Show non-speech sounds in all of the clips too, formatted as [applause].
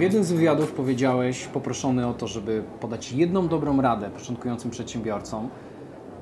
W jednym z wywiadów powiedziałeś, poproszony o to, żeby podać jedną dobrą radę początkującym przedsiębiorcom,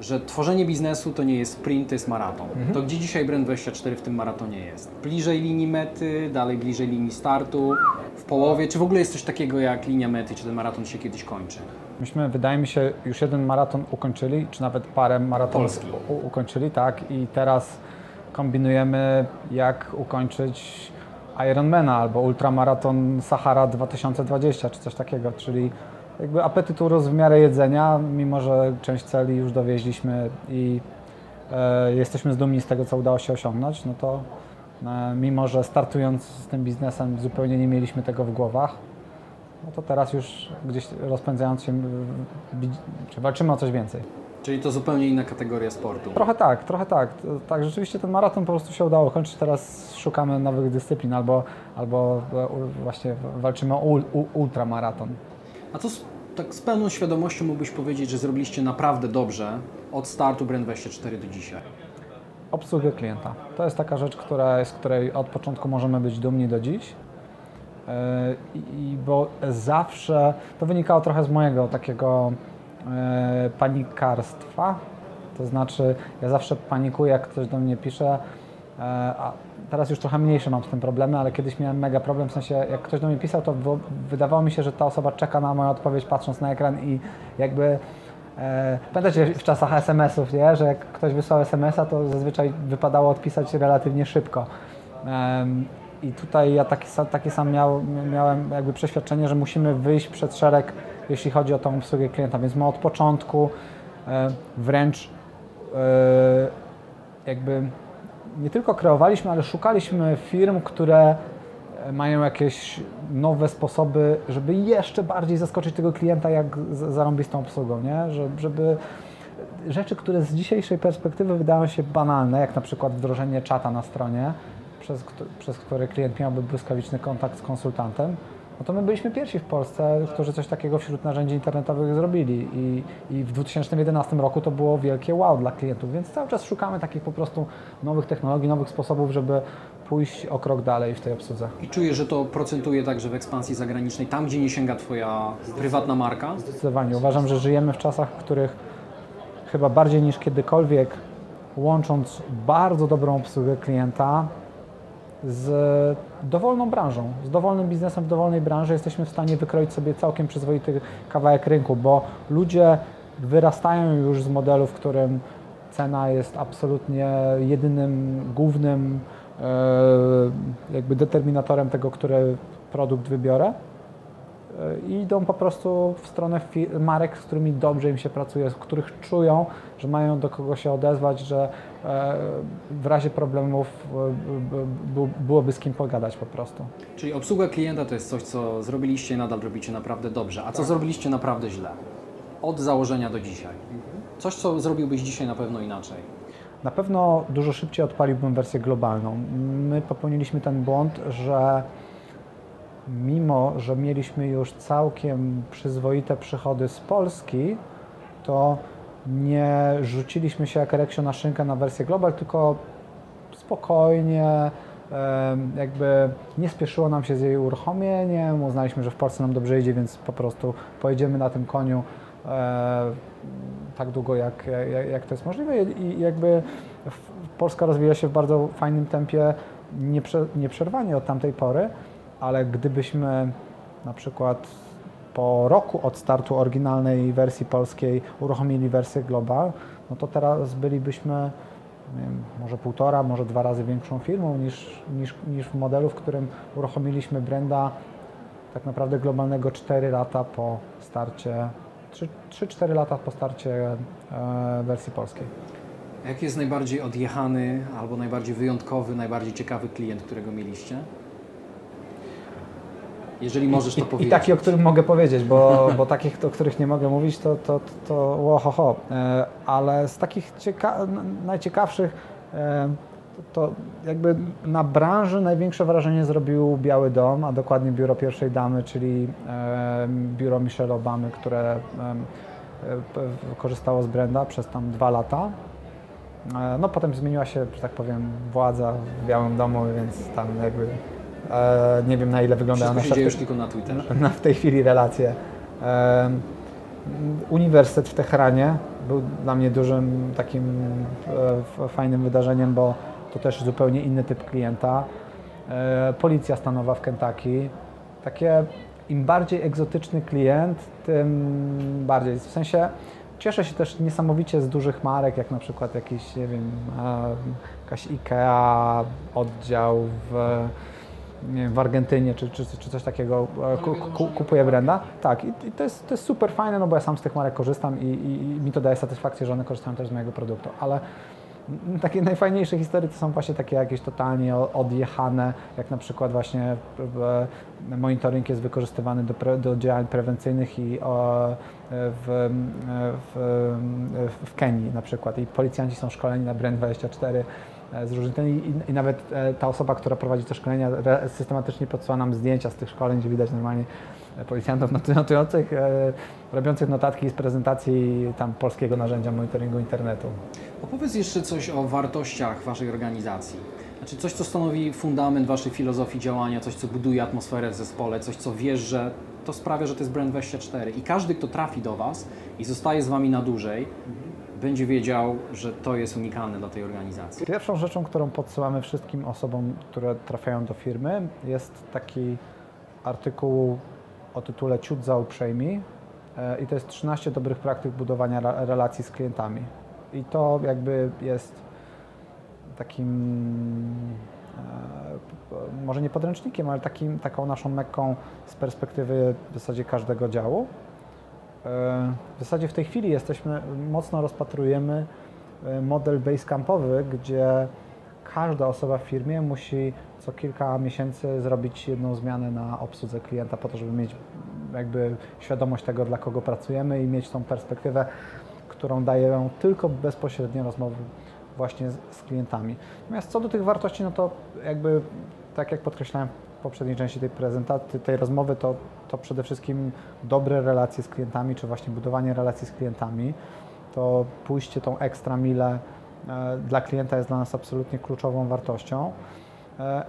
że tworzenie biznesu to nie jest sprint, to jest maraton. Mhm. To gdzie dzisiaj Brand24 w tym maratonie jest? Bliżej linii mety, dalej bliżej linii startu, w połowie? Czy w ogóle jest coś takiego jak linia mety, czy ten maraton się kiedyś kończy? Myśmy, wydaje mi się, już jeden maraton ukończyli, czy nawet parę maratonów ukończyli, tak. I teraz kombinujemy, jak ukończyć Ironmana albo ultramaraton Sahara 2020, czy coś takiego, czyli jakby apetyt urósł w miarę jedzenia, mimo że część celi już dowieźliśmy i e, jesteśmy zdumni z tego, co udało się osiągnąć, no to e, mimo, że startując z tym biznesem zupełnie nie mieliśmy tego w głowach, no to teraz już gdzieś rozpędzając się, czy walczymy o coś więcej. Czyli to zupełnie inna kategoria sportu. Trochę tak, trochę tak. Tak, rzeczywiście ten maraton po prostu się udało kończyć. Teraz szukamy nowych dyscyplin albo, albo e, właśnie walczymy o u, ultramaraton. A co z, tak z pełną świadomością mógłbyś powiedzieć, że zrobiliście naprawdę dobrze od startu Brand24 do dzisiaj? Obsługę klienta. To jest taka rzecz, która, z której od początku możemy być dumni do dziś. Yy, I, bo zawsze, to wynikało trochę z mojego takiego panikarstwa. To znaczy, ja zawsze panikuję, jak ktoś do mnie pisze, e, a teraz już trochę mniejsze mam z tym problemy, ale kiedyś miałem mega problem, w sensie jak ktoś do mnie pisał, to wydawało mi się, że ta osoba czeka na moją odpowiedź patrząc na ekran i jakby E, Pamiętacie w czasach SMS-ów, nie? że jak ktoś wysłał SMS-a, to zazwyczaj wypadało odpisać relatywnie szybko. I tutaj ja taki, takie sam miał, miałem jakby przeświadczenie, że musimy wyjść przed szereg, jeśli chodzi o tą obsługę klienta, więc my od początku e, wręcz e, jakby nie tylko kreowaliśmy, ale szukaliśmy firm, które e, mają jakieś nowe sposoby, żeby jeszcze bardziej zaskoczyć tego klienta, jak zarąbistą obsługą, nie? Że- Żeby rzeczy, które z dzisiejszej perspektywy wydają się banalne, jak na przykład wdrożenie czata na stronie, przez, przez który klient miałby błyskawiczny kontakt z konsultantem, no to my byliśmy pierwsi w Polsce, którzy coś takiego wśród narzędzi internetowych zrobili i, i w 2011 roku to było wielkie wow dla klientów, więc cały czas szukamy takich po prostu nowych technologii, nowych sposobów, żeby pójść o krok dalej w tej obsłudze. I czuję, że to procentuje także w ekspansji zagranicznej, tam gdzie nie sięga Twoja prywatna marka? Zdecydowanie. Uważam, że żyjemy w czasach, w których chyba bardziej niż kiedykolwiek, łącząc bardzo dobrą obsługę klienta z dowolną branżą, z dowolnym biznesem w dowolnej branży, jesteśmy w stanie wykroić sobie całkiem przyzwoity kawałek rynku, bo ludzie wyrastają już z modelu, w którym cena jest absolutnie jedynym, głównym e, jakby determinatorem tego, który produkt wybiorę i idą po prostu w stronę marek, z którymi dobrze im się pracuje, z których czują, że mają do kogo się odezwać, że e, w razie problemów e, byłoby z kim pogadać po prostu. Czyli obsługa klienta to jest coś, co zrobiliście i nadal robicie naprawdę dobrze. A co zrobiliście naprawdę źle? Od założenia do dzisiaj. Coś, co zrobiłbyś dzisiaj na pewno inaczej. Na pewno dużo szybciej odpaliłbym wersję globalną. My popełniliśmy ten błąd, że mimo, że mieliśmy już całkiem przyzwoite przychody z Polski, to nie rzuciliśmy się jak Reksio na szynkę na wersję global, tylko spokojnie, jakby nie spieszyło nam się z jej uruchomieniem, uznaliśmy, że w Polsce nam dobrze idzie, więc po prostu pojedziemy na tym koniu e, tak długo, jak, jak, jak to jest możliwe. I jakby Polska rozwija się w bardzo fajnym tempie, nieprze, nieprzerwanie od tamtej pory, ale gdybyśmy na przykład po roku od startu oryginalnej wersji polskiej uruchomili wersję Global, no to teraz bylibyśmy wiem, może półtora, może dwa razy większą firmą niż, niż, niż w modelu, w którym uruchomiliśmy branda tak naprawdę globalnego 4 lata po starcie, 3-4 lata po starcie e, wersji polskiej. Jaki jest najbardziej odjechany albo najbardziej wyjątkowy, najbardziej ciekawy klient, którego mieliście? Jeżeli możesz to I, I powiedzieć. taki, o którym mogę powiedzieć, bo, [laughs] bo takich, o których nie mogę mówić, to, to, to łohoho. E, Ale z takich cieka- najciekawszych, e, to, jakby na branży największe wrażenie zrobił Biały Dom, a dokładnie biuro pierwszej damy, czyli e, biuro Michelle Obamy, które korzystało z Brenda przez tam dwa lata. No potem zmieniła się, że tak powiem, władza w Białym Domu, więc tam jakby nie wiem na ile wyglądają Wszystko się w już tylko na Twitterze. [laughs] na w tej chwili relacje. Uniwersytet w Teheranie był dla mnie dużym takim e, fajnym wydarzeniem, bo to też zupełnie inny typ klienta. E, Policja stanowa w Kentucky. Takie im bardziej egzotyczny klient, tym bardziej. W sensie cieszę się też niesamowicie z dużych marek, jak na przykład jakiś, nie wiem, e, jakaś IKEA, oddział w wiem, w Argentynie czy, czy, czy coś takiego e, ku, ku, kupuje brenda. Tak, i, i to, jest, to jest super fajne, no bo ja sam z tych marek korzystam i, i, i mi to daje satysfakcję, że one korzystają też z mojego produktu, ale takie najfajniejsze historie to są właśnie takie jakieś totalnie odjechane, jak na przykład właśnie e, monitoring jest wykorzystywany do, pre, do działań prewencyjnych i o, e, w, w, w Kenii na przykład. I policjanci są szkoleni na Brand24 e, z różnych i, i- nawet e, ta osoba, która prowadzi te szkolenia systematycznie podsyła nam zdjęcia z tych szkoleń, gdzie widać normalnie e, policjantów notu- [laughs] notujących, e, robiących notatki z prezentacji tam polskiego narzędzia monitoringu internetu. Opowiedz jeszcze coś o wartościach Waszej organizacji. Znaczy coś, co stanowi fundament Waszej filozofii działania, coś, co buduje atmosferę w zespole, coś, co wiesz, że to sprawia, że to jest Brand24 i każdy, kto trafi do Was i zostaje z Wami na dłużej, będzie wiedział, że to jest unikalne dla tej organizacji. Pierwszą rzeczą, którą podsyłamy wszystkim osobom, które trafiają do firmy, jest taki artykuł o tytule Ciut za uprzejmi E, i to jest 13 dobrych praktyk budowania relacji z klientami. I to jakby jest takim e, może nie podręcznikiem, ale takim, taką naszą mekką z perspektywy w zasadzie każdego działu. E, W zasadzie w tej chwili jesteśmy, mocno rozpatrujemy e, model basecampowy, gdzie każda osoba w firmie musi co kilka miesięcy zrobić jedną zmianę na obsłudze klienta po to, żeby mieć jakby świadomość tego, dla kogo pracujemy i mieć tą perspektywę, którą dają tylko bezpośrednie rozmowy właśnie z, z klientami. Natomiast co do tych wartości, no to jakby tak jak podkreślałem poprzedniej części tej prezentacji, tej rozmowy, to, to przede wszystkim dobre relacje z klientami, czy właśnie budowanie relacji z klientami, to pójście tą ekstra milę e, dla klienta jest dla nas absolutnie kluczową wartością. E, e,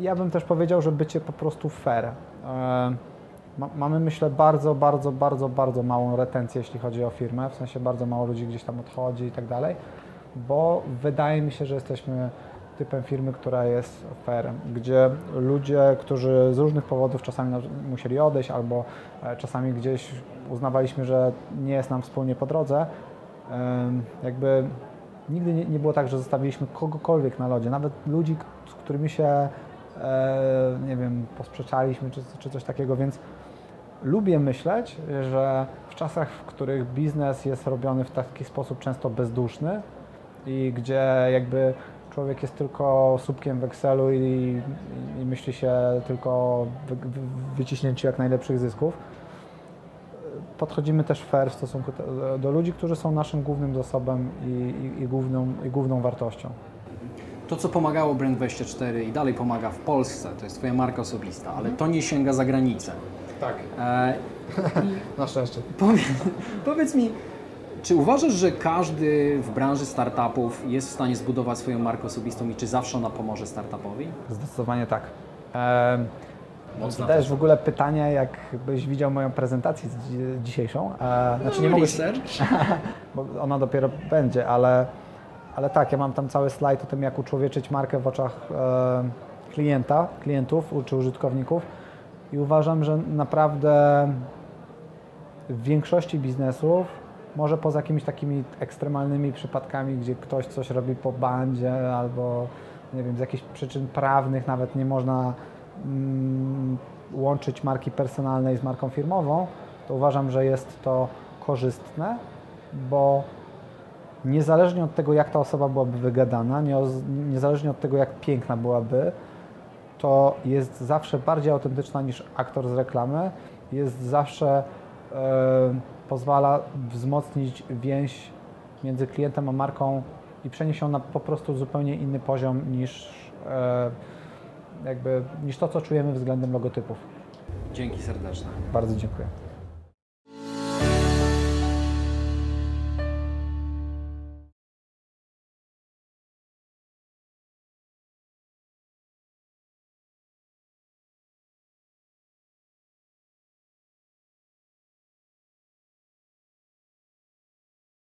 Ja bym też powiedział, że bycie po prostu fair. E, ma- Mamy, myślę, bardzo, bardzo, bardzo, bardzo małą retencję, jeśli chodzi o firmę, w sensie bardzo mało ludzi gdzieś tam odchodzi i tak dalej, bo wydaje mi się, że jesteśmy typem firmy, która jest fair, gdzie ludzie, którzy z różnych powodów czasami musieli odejść albo e, czasami gdzieś uznawaliśmy, że nie jest nam wspólnie po drodze, jakby nigdy nie, było tak, że zostawiliśmy kogokolwiek na lodzie, nawet ludzi, z którymi się, e, nie wiem, posprzeczaliśmy czy coś takiego, więc lubię myśleć, że w czasach, w których biznes jest robiony w taki sposób często bezduszny i gdzie jakby człowiek jest tylko słupkiem w Excelu i, i, i myśli się tylko o wy, wy, wyciśnięciu jak najlepszych zysków, podchodzimy też fair w stosunku te- do ludzi, którzy są naszym głównym zasobem i, i, i, główną, i główną wartością. To, co pomagało Brand24 i dalej pomaga w Polsce, to jest Twoja marka osobista, ale to nie sięga za granicę. Tak, E, [laughs] na szczęście. Powiedz, powiedz mi, czy uważasz, że każdy w branży startupów jest w stanie zbudować swoją markę osobistą i czy zawsze ona pomoże startupowi? Zdecydowanie tak. Mocna Zadajesz w ogóle pytanie, jakbyś widział moją prezentację dzisiejszą. E, znaczy nie mogę, research. [laughs] bo ona dopiero będzie, ale, ale tak, ja mam tam cały slajd o tym, jak uczłowieczyć markę w oczach e, klienta, klientów czy użytkowników i uważam, że naprawdę w większości biznesów, może poza jakimiś takimi ekstremalnymi przypadkami, gdzie ktoś coś robi po bandzie albo nie wiem, z jakichś przyczyn prawnych nawet nie można mm, łączyć marki personalnej z marką firmową, to uważam, że jest to korzystne, bo niezależnie od tego, jak ta osoba byłaby wygadana, nie- niezależnie od tego, jak piękna byłaby, to jest zawsze bardziej autentyczna niż aktor z reklamy. Jest zawsze e, pozwala wzmocnić więź między klientem a marką i przenieść ją na po prostu zupełnie inny poziom niż, e, jakby, niż to, co czujemy względem logotypów. Dzięki serdeczne. Bardzo dziękuję.